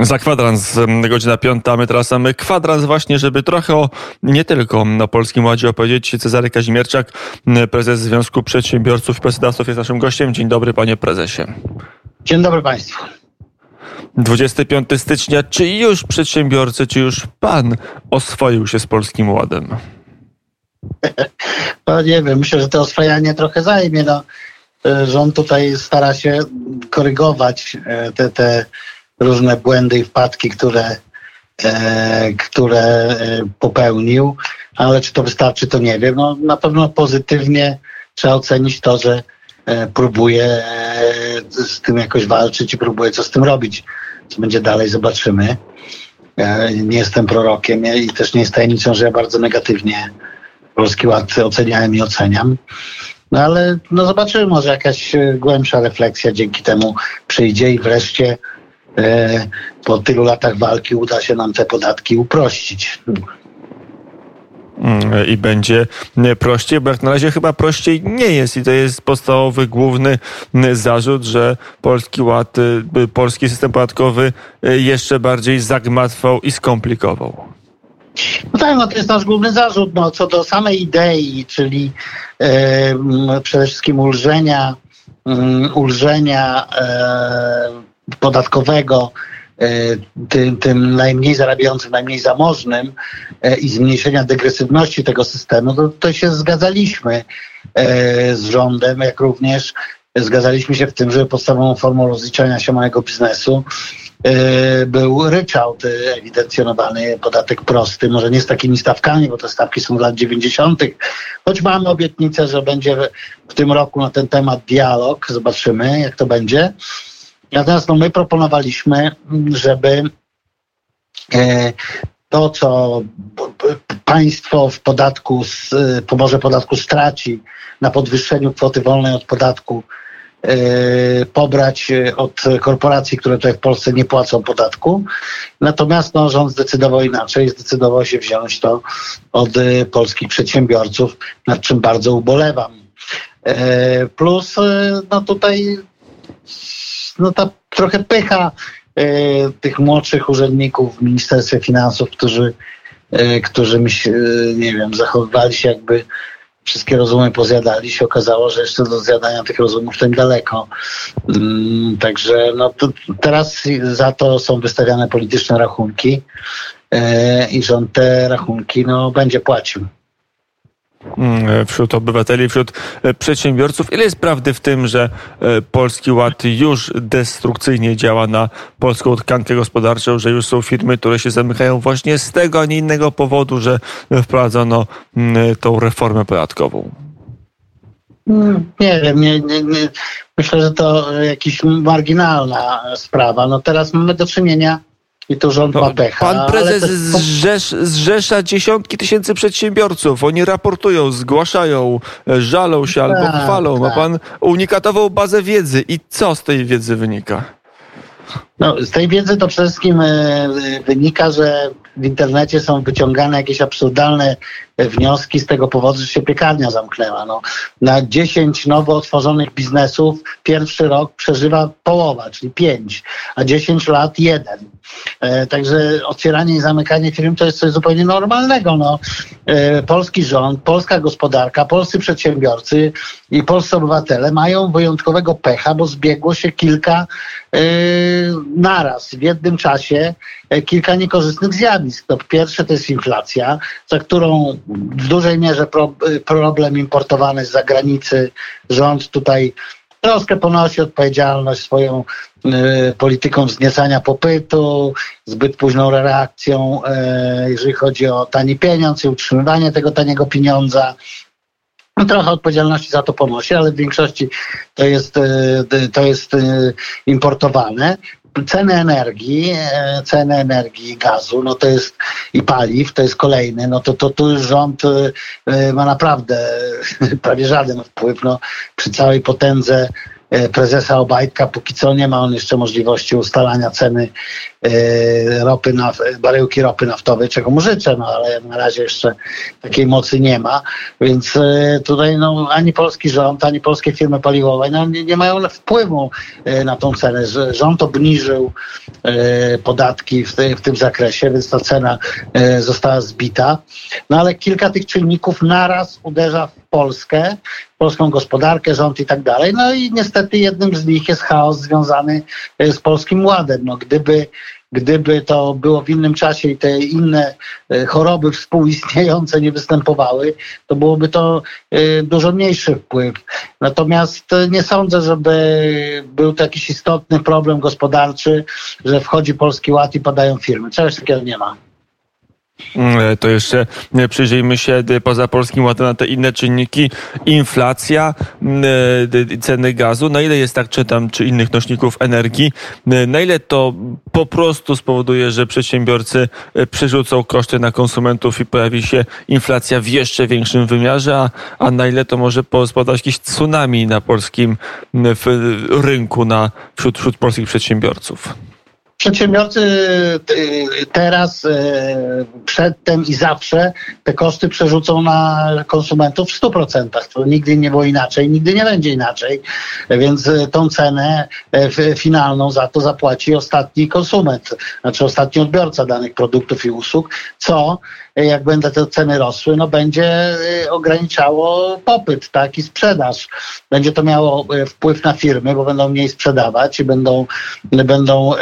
Za kwadrans godzina piąta, my teraz mamy kwadrans właśnie, żeby trochę o, nie tylko na Polskim Ładzie opowiedzieć. Cezary Kazimierczak, prezes Związku Przedsiębiorców i Pracodawców jest naszym gościem. Dzień dobry panie prezesie. Dzień dobry państwu. 25 stycznia, czy już przedsiębiorcy, czy już pan oswoił się z Polskim Ładem? No nie wiem, myślę, że to oswajanie trochę zajmie. No, rząd tutaj stara się korygować e, te, te różne błędy i wpadki, które, e, które e, popełnił, ale czy to wystarczy, to nie wiem. No, na pewno pozytywnie trzeba ocenić to, że e, próbuje e, z tym jakoś walczyć i próbuje co z tym robić. Co będzie dalej, zobaczymy. Nie jestem prorokiem i też nie jest tajemnicą, że ja bardzo negatywnie Polski Ład oceniałem i oceniam. No ale no zobaczymy, może jakaś głębsza refleksja dzięki temu przyjdzie i wreszcie po tylu latach walki uda się nam te podatki uprościć. Mm, I będzie prościej, bo jak na razie chyba prościej nie jest. I to jest podstawowy, główny zarzut, że polski ład, y, polski system podatkowy jeszcze bardziej zagmatwał i skomplikował. No tak, no to jest nasz główny zarzut. No, co do samej idei, czyli e, przede wszystkim ulżenia, um, ulżenia e, podatkowego e, tym, tym najmniej zarabiającym, najmniej zamożnym e, i zmniejszenia degresywności tego systemu, to, to się zgadzaliśmy e, z rządem, jak również zgadzaliśmy się w tym, że podstawową formą rozliczania się małego biznesu był ryczałt ewidencjonowany, podatek prosty, może nie z takimi stawkami, bo te stawki są z lat 90., choć mamy obietnicę, że będzie w tym roku na ten temat dialog, zobaczymy jak to będzie. Natomiast no, my proponowaliśmy, żeby e, to, co państwo w podatku, pomorze podatku straci na podwyższeniu kwoty wolnej od podatku, e, pobrać od korporacji, które tutaj w Polsce nie płacą podatku. Natomiast no, rząd zdecydował inaczej, zdecydował się wziąć to od e, polskich przedsiębiorców, nad czym bardzo ubolewam. Plus no tutaj no ta trochę pycha e, tych młodszych urzędników w Ministerstwie Finansów, którzy, e, którzy myśl, e, nie wiem, zachowywali się jakby wszystkie rozumy pozjadali, się okazało, że jeszcze do zjadania tych rozumów tym daleko. Mm, także no, teraz za to są wystawiane polityczne rachunki i rząd te rachunki no, będzie płacił. Mm, wśród obywateli, wśród e, przedsiębiorców. Ile jest prawdy w tym, że e, Polski Ład już destrukcyjnie działa na polską tkankę gospodarczą, że już są firmy, które się zamykają właśnie z tego, a nie innego powodu, że wprowadzono mm, tą reformę podatkową? Mm, nie wiem, nie, nie, nie. myślę, że to jakaś marginalna sprawa. No teraz mamy do czynienia i to rząd no, ma pecha. Pan prezes zrzesz, zrzesza dziesiątki tysięcy przedsiębiorców. Oni raportują, zgłaszają, żalą się tak, albo chwalą. Tak. Ma pan unikatową bazę wiedzy. I co z tej wiedzy wynika? No, z tej wiedzy to przede wszystkim e, wynika, że w internecie są wyciągane jakieś absurdalne wnioski z tego powodu, że się piekarnia zamknęła. No, na 10 nowo otworzonych biznesów pierwszy rok przeżywa połowa, czyli 5, a 10 lat jeden. E, także otwieranie i zamykanie firm to jest coś zupełnie normalnego. No, e, polski rząd, polska gospodarka, polscy przedsiębiorcy i polscy obywatele mają wyjątkowego pecha, bo zbiegło się kilka e, naraz w jednym czasie e, kilka niekorzystnych zjawisk. To pierwsze to jest inflacja, za którą w dużej mierze pro, e, problem importowany z zagranicy rząd tutaj troszkę ponosi odpowiedzialność swoją y, polityką wzniecania popytu, zbyt późną reakcją, y, jeżeli chodzi o tani pieniądz i utrzymywanie tego taniego pieniądza. No, trochę odpowiedzialności za to ponosi, ale w większości to jest, to jest importowane ceny energii, e, ceny energii gazu, no to jest i paliw, to jest kolejny, no to, to tu rząd e, ma naprawdę prawie żaden wpływ, no przy całej potędze prezesa Obajtka. Póki co nie ma on jeszcze możliwości ustalania ceny ropy, na, baryłki ropy naftowej, czego mu życzę, no ale na razie jeszcze takiej mocy nie ma. Więc tutaj no, ani polski rząd, ani polskie firmy paliwowe no, nie, nie mają wpływu na tą cenę. Rząd obniżył podatki w, te, w tym zakresie, więc ta cena została zbita. No ale kilka tych czynników naraz uderza w Polskę, polską gospodarkę, rząd i tak dalej. No i niestety jednym z nich jest chaos związany e, z Polskim Ładem. No, gdyby, gdyby to było w innym czasie i te inne e, choroby współistniejące nie występowały, to byłoby to e, dużo mniejszy wpływ. Natomiast nie sądzę, żeby był to jakiś istotny problem gospodarczy, że wchodzi Polski Ład i padają firmy. Czegoś takiego nie ma. Mm, to jeszcze e, przyjrzyjmy się e, poza Polskim Ładem na te inne czynniki. Inflacja, e, ceny gazu, na ile jest tak czytam, czy innych nośników energii, na ile to po prostu spowoduje, że przedsiębiorcy przerzucą koszty na konsumentów i pojawi się inflacja w jeszcze większym wymiarze, a, a na ile to może spowodować jakieś tsunami na polskim rynku, na, wśród, wśród polskich przedsiębiorców. Przedsiębiorcy y, teraz, y, przedtem i zawsze te koszty przerzucą na konsumentów w 100%. To nigdy nie było inaczej, nigdy nie będzie inaczej. Więc y, tą cenę finalną za to zapłaci ostatni konsument, znaczy ostatni odbiorca danych produktów i usług, co jak będą te ceny rosły, no będzie y, ograniczało popyt tak, i sprzedaż. Będzie to miało y, wpływ na firmy, bo będą mniej sprzedawać i będą, będą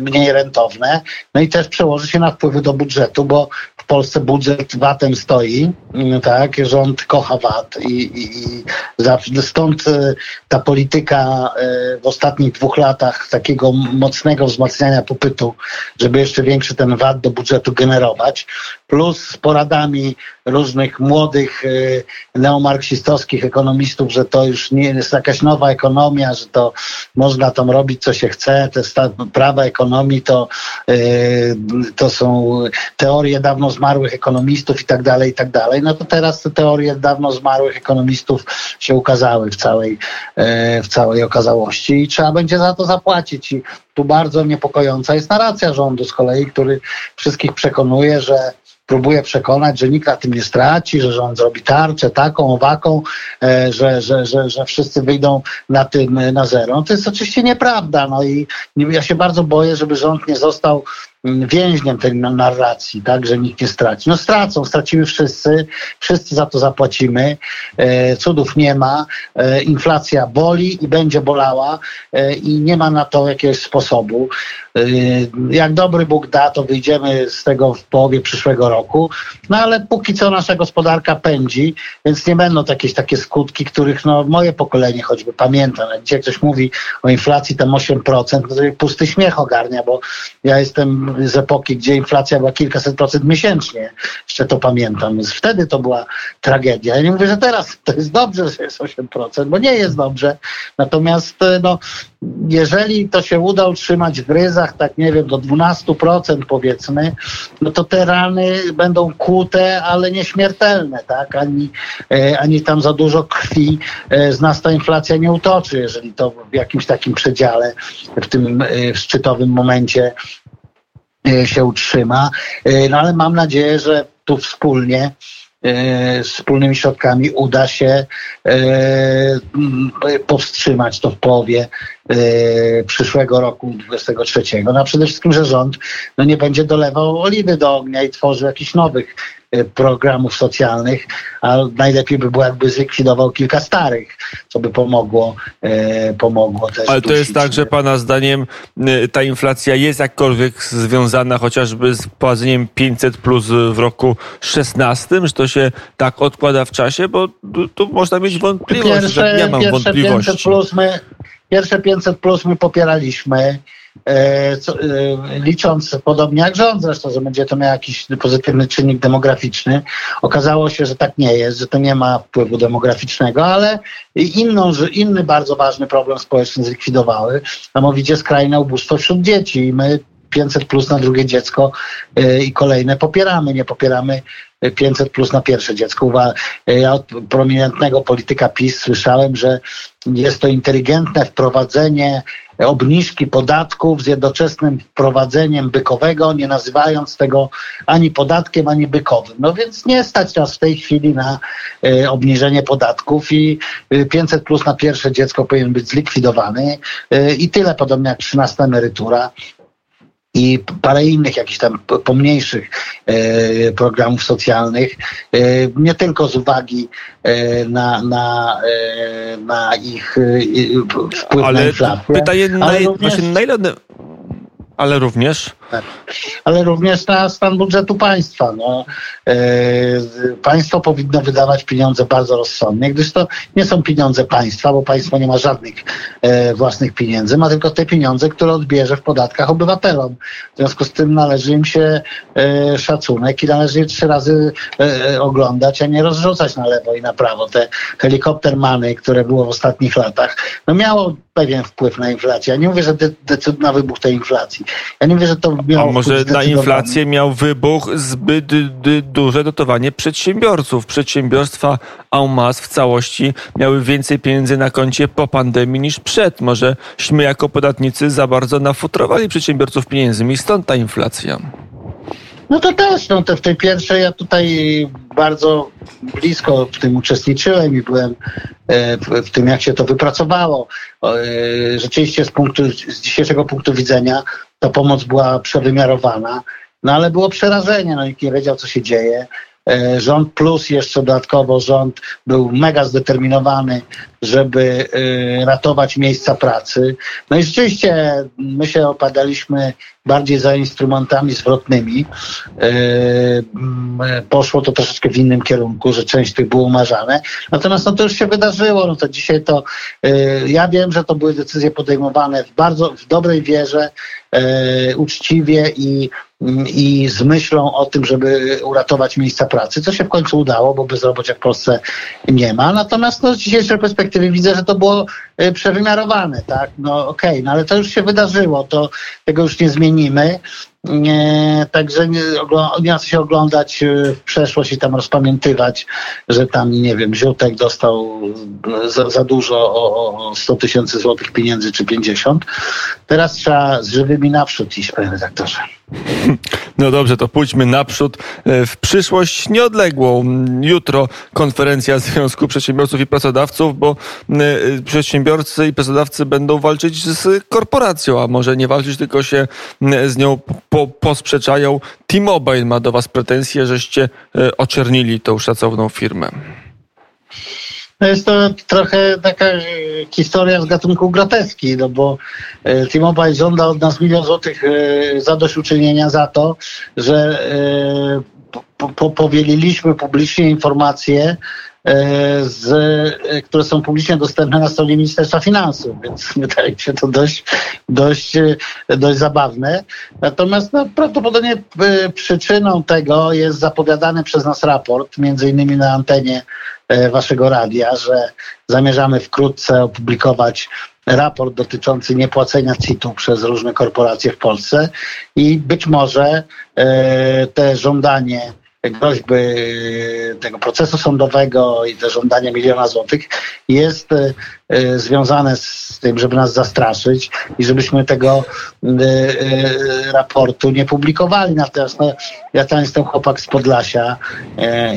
mniej rentowne. No i też przełoży się na wpływy do budżetu, bo w Polsce budżet VAT-em stoi, tak, rząd kocha VAT i, i, i stąd ta polityka w ostatnich dwóch latach takiego mocnego wzmacniania popytu, żeby jeszcze większy ten VAT do budżetu generować plus z poradami różnych młodych y, neomarksistowskich ekonomistów, że to już nie jest jakaś nowa ekonomia, że to można tam robić co się chce, te prawa ekonomii to, y, to są teorie dawno zmarłych ekonomistów i tak dalej, i tak dalej. No to teraz te teorie dawno zmarłych ekonomistów się ukazały w całej, y, w całej okazałości i trzeba będzie za to zapłacić. I tu bardzo niepokojąca jest narracja rządu z kolei, który wszystkich przekonuje, że próbuje przekonać, że nikt na tym nie straci, że rząd zrobi tarczę taką, owaką, e, że, że, że, że wszyscy wyjdą na tym na zero. No to jest oczywiście nieprawda. No i ja się bardzo boję, żeby rząd nie został więźniem tej narracji, tak, że nikt nie straci. No stracą, stracimy wszyscy, wszyscy za to zapłacimy, e, cudów nie ma, e, inflacja boli i będzie bolała e, i nie ma na to jakiegoś sposobu. E, jak dobry Bóg da, to wyjdziemy z tego w połowie przyszłego roku, no ale póki co nasza gospodarka pędzi, więc nie będą jakieś takie skutki, których no, moje pokolenie choćby pamięta. No, dzisiaj ktoś mówi o inflacji tam 8%, no to pusty śmiech ogarnia, bo ja jestem z epoki, gdzie inflacja była kilkaset procent miesięcznie. Jeszcze to pamiętam. Więc wtedy to była tragedia. Ja nie mówię, że teraz to jest dobrze, że jest 8%, bo nie jest dobrze. Natomiast e, no, jeżeli to się uda utrzymać w ryzach, tak nie wiem, do 12% powiedzmy, no to te rany będą kłute, ale nieśmiertelne, tak? Ani, e, ani tam za dużo krwi e, z nas ta inflacja nie utoczy, jeżeli to w jakimś takim przedziale, w tym szczytowym momencie E, się utrzyma. E, no ale mam nadzieję, że tu wspólnie e, wspólnymi środkami uda się powstrzymać to w połowie przyszłego roku 23. No a przede wszystkim, że rząd no nie będzie dolewał oliwy do ognia i tworzył jakichś nowych E, programów socjalnych, a najlepiej by było, jakby zlikwidował kilka starych, co by pomogło, e, pomogło też. Ale to jest tak, że Pana zdaniem e, ta inflacja jest jakkolwiek związana chociażby z wprowadzeniem 500 plus w roku 16, że to się tak odkłada w czasie, bo tu, można mieć wątpliwość, pierwsze, że ja mam wątpliwości. 500 plus my, pierwsze 500 plus my popieraliśmy. E, co, e, licząc podobnie jak rząd zresztą, że będzie to miał jakiś pozytywny czynnik demograficzny. Okazało się, że tak nie jest, że to nie ma wpływu demograficznego, ale inną, inny bardzo ważny problem społeczny zlikwidowały, mianowicie skrajne ubóstwo wśród dzieci. I my 500 plus na drugie dziecko i kolejne popieramy. Nie popieramy 500 plus na pierwsze dziecko. Ja od prominentnego polityka PiS słyszałem, że jest to inteligentne wprowadzenie obniżki podatków z jednoczesnym wprowadzeniem bykowego, nie nazywając tego ani podatkiem, ani bykowym. No więc nie stać nas w tej chwili na e, obniżenie podatków i 500 plus na pierwsze dziecko powinien być zlikwidowany e, i tyle, podobnie jak 13 emerytura i parę innych jakichś tam pomniejszych e, programów socjalnych, e, nie tylko z uwagi e, na, na, na ich wpływ ale na inflację. Pytanie, ale na, również... właśnie, na ile ale również? Ale również na stan budżetu państwa. No, e, państwo powinno wydawać pieniądze bardzo rozsądnie, gdyż to nie są pieniądze państwa, bo państwo nie ma żadnych e, własnych pieniędzy, ma tylko te pieniądze, które odbierze w podatkach obywatelom. W związku z tym należy im się e, szacunek i należy je trzy razy oglądać, a nie rozrzucać na lewo i na prawo. Te helikoptermany, które było w ostatnich latach, no miało pewien wpływ na inflację. Ja nie mówię, że decyduje na wybuch tej inflacji. Ja nie mówię, że to miało A może na inflację miał wybuch zbyt duże dotowanie przedsiębiorców. Przedsiębiorstwa en masse w całości miały więcej pieniędzy na koncie po pandemii niż przed. Możeśmy jako podatnicy za bardzo nafutrowali przedsiębiorców pieniędzmi i stąd ta inflacja. No to też, no to w tej pierwszej ja tutaj bardzo blisko w tym uczestniczyłem i byłem e, w tym, jak się to wypracowało. E, rzeczywiście z, punktu, z dzisiejszego punktu widzenia ta pomoc była przewymiarowana, no ale było przerażenie, no nikt nie wiedział, co się dzieje. E, rząd plus jeszcze dodatkowo rząd był mega zdeterminowany, żeby e, ratować miejsca pracy. No i rzeczywiście my się opadaliśmy bardziej za instrumentami zwrotnymi. E, poszło to troszeczkę w innym kierunku, że część tych było umarzane. Natomiast no to już się wydarzyło. No to dzisiaj to ja wiem, że to były decyzje podejmowane w bardzo w dobrej wierze, uczciwie i i z myślą o tym, żeby uratować miejsca pracy, co się w końcu udało, bo bezrobocia w Polsce nie ma. Natomiast no, z dzisiejszej perspektywy widzę, że to było y, przewymiarowane, tak? No okej, okay, no ale to już się wydarzyło, to tego już nie zmienimy. Także nie, nie się oglądać y, w przeszłość i tam rozpamiętywać, że tam, nie wiem, Ziutek dostał za, za dużo o, o 100 tysięcy złotych pieniędzy czy 50. Teraz trzeba z żywymi naprzód iść, panie redaktorze. No dobrze, to pójdźmy naprzód e, w przyszłość nieodległą. Jutro konferencja Związku Przedsiębiorców i Pracodawców, bo przedsiębiorcy i pracodawcy będą walczyć z korporacją, a może nie walczyć, tylko się z nią po, posprzeczają. T-Mobile ma do Was pretensje, żeście e, oczernili tą szacowną firmę. No jest to trochę taka e, historia z gatunku groteski, no bo e, T-Mobile żąda od nas milion złotych zadośćuczynienia za to, że po, po, powieliliśmy publicznie informacje z, e, które są publicznie dostępne na stronie Ministerstwa Finansów, więc wydaje mi się to dość, dość, e, dość zabawne. Natomiast no, prawdopodobnie przyczyną tego jest zapowiadany przez nas raport, między innymi na antenie waszego radia, że zamierzamy wkrótce opublikować raport dotyczący niepłacenia CIT-u przez różne korporacje w Polsce i być może te żądanie groźby tego procesu sądowego i te żądania miliona złotych jest e, e, związane z tym, żeby nas zastraszyć i żebyśmy tego e, raportu nie publikowali. Natomiast no, ja tam jestem chłopak z Podlasia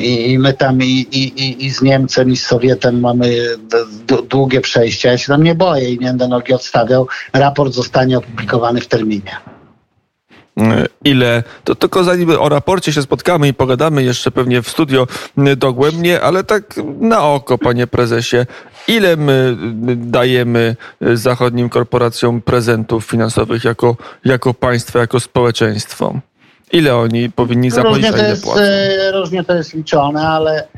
i, my tam i, i, i z Niemcem i z Sowietem mamy długie przejścia. Ja się tam nie boję i nie będę nogi odstawiał. Raport zostanie opublikowany w terminie. E, ile, to tylko zanim o raporcie się spotkamy i pogadamy jeszcze pewnie w studio dogłębnie, ale tak na oko, panie prezesie, ile my dajemy zachodnim korporacjom prezentów finansowych jako, jako państwo, jako społeczeństwo? Ile oni powinni zapłacić, różnie to jest, Różnie to jest liczone, ale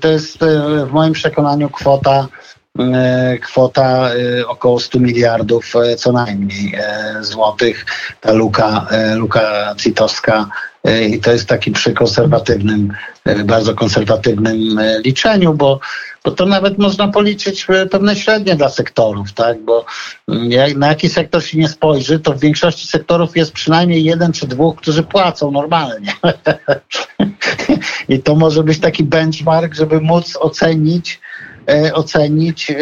to jest w moim przekonaniu kwota kwota e, około 100 miliardów e, co najmniej złotych. Ta luka, luka citowska i to jest taki przy konserwatywnym, bardzo konserwatywnym liczeniu, bo, bo to nawet można policzyć e, pewne średnie dla sektorów, tak? Bo mm, jak, na jaki sektor się nie spojrzy, to w większości sektorów jest przynajmniej jeden czy dwóch, którzy płacą normalnie. I to może być taki benchmark, żeby móc ocenić, e, ocenić e,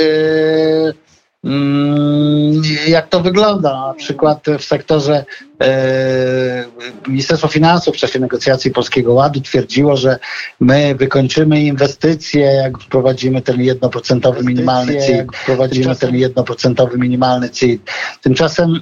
mm, jak to wygląda. Na przykład w sektorze E, Ministerstwo Finansów w czasie negocjacji Polskiego Ładu twierdziło, że my wykończymy inwestycje, jak wprowadzimy ten jednoprocentowy minimalny CIT. Wprowadzimy ten jednoprocentowy minimalny CIT. Tymczasem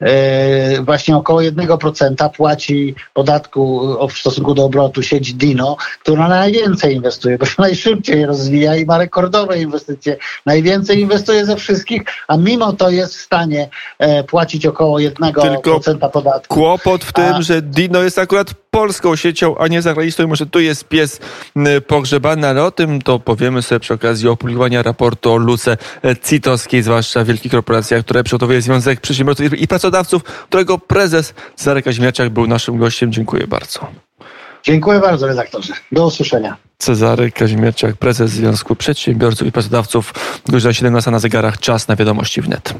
yy, właśnie około 1% płaci podatku w stosunku do obrotu sieć Dino, która najwięcej inwestuje, bo się najszybciej rozwija i ma rekordowe inwestycje. Najwięcej inwestuje ze wszystkich, a mimo to jest w stanie e, płacić około 1% tylko podatku. Kłopot w tym, a... że Dino jest akurat polską siecią, a nie zagraniczną. Może tu jest pies pogrzebany, ale o tym to powiemy sobie przy okazji opublikowania raportu o luce CIT-owskiej, zwłaszcza w wielkich korporacjach, które przygotowuje Związek Przedsiębiorców i Pracodawców, którego prezes Zarek Kaźmiaczak był naszym gościem. Dziękuję bardzo. Dziękuję bardzo, redaktorze. Do usłyszenia. Cezary Kazimierczak, prezes Związku Przedsiębiorców i Pracodawców. Godzina 17 na zegarach. Czas na wiadomości wnet.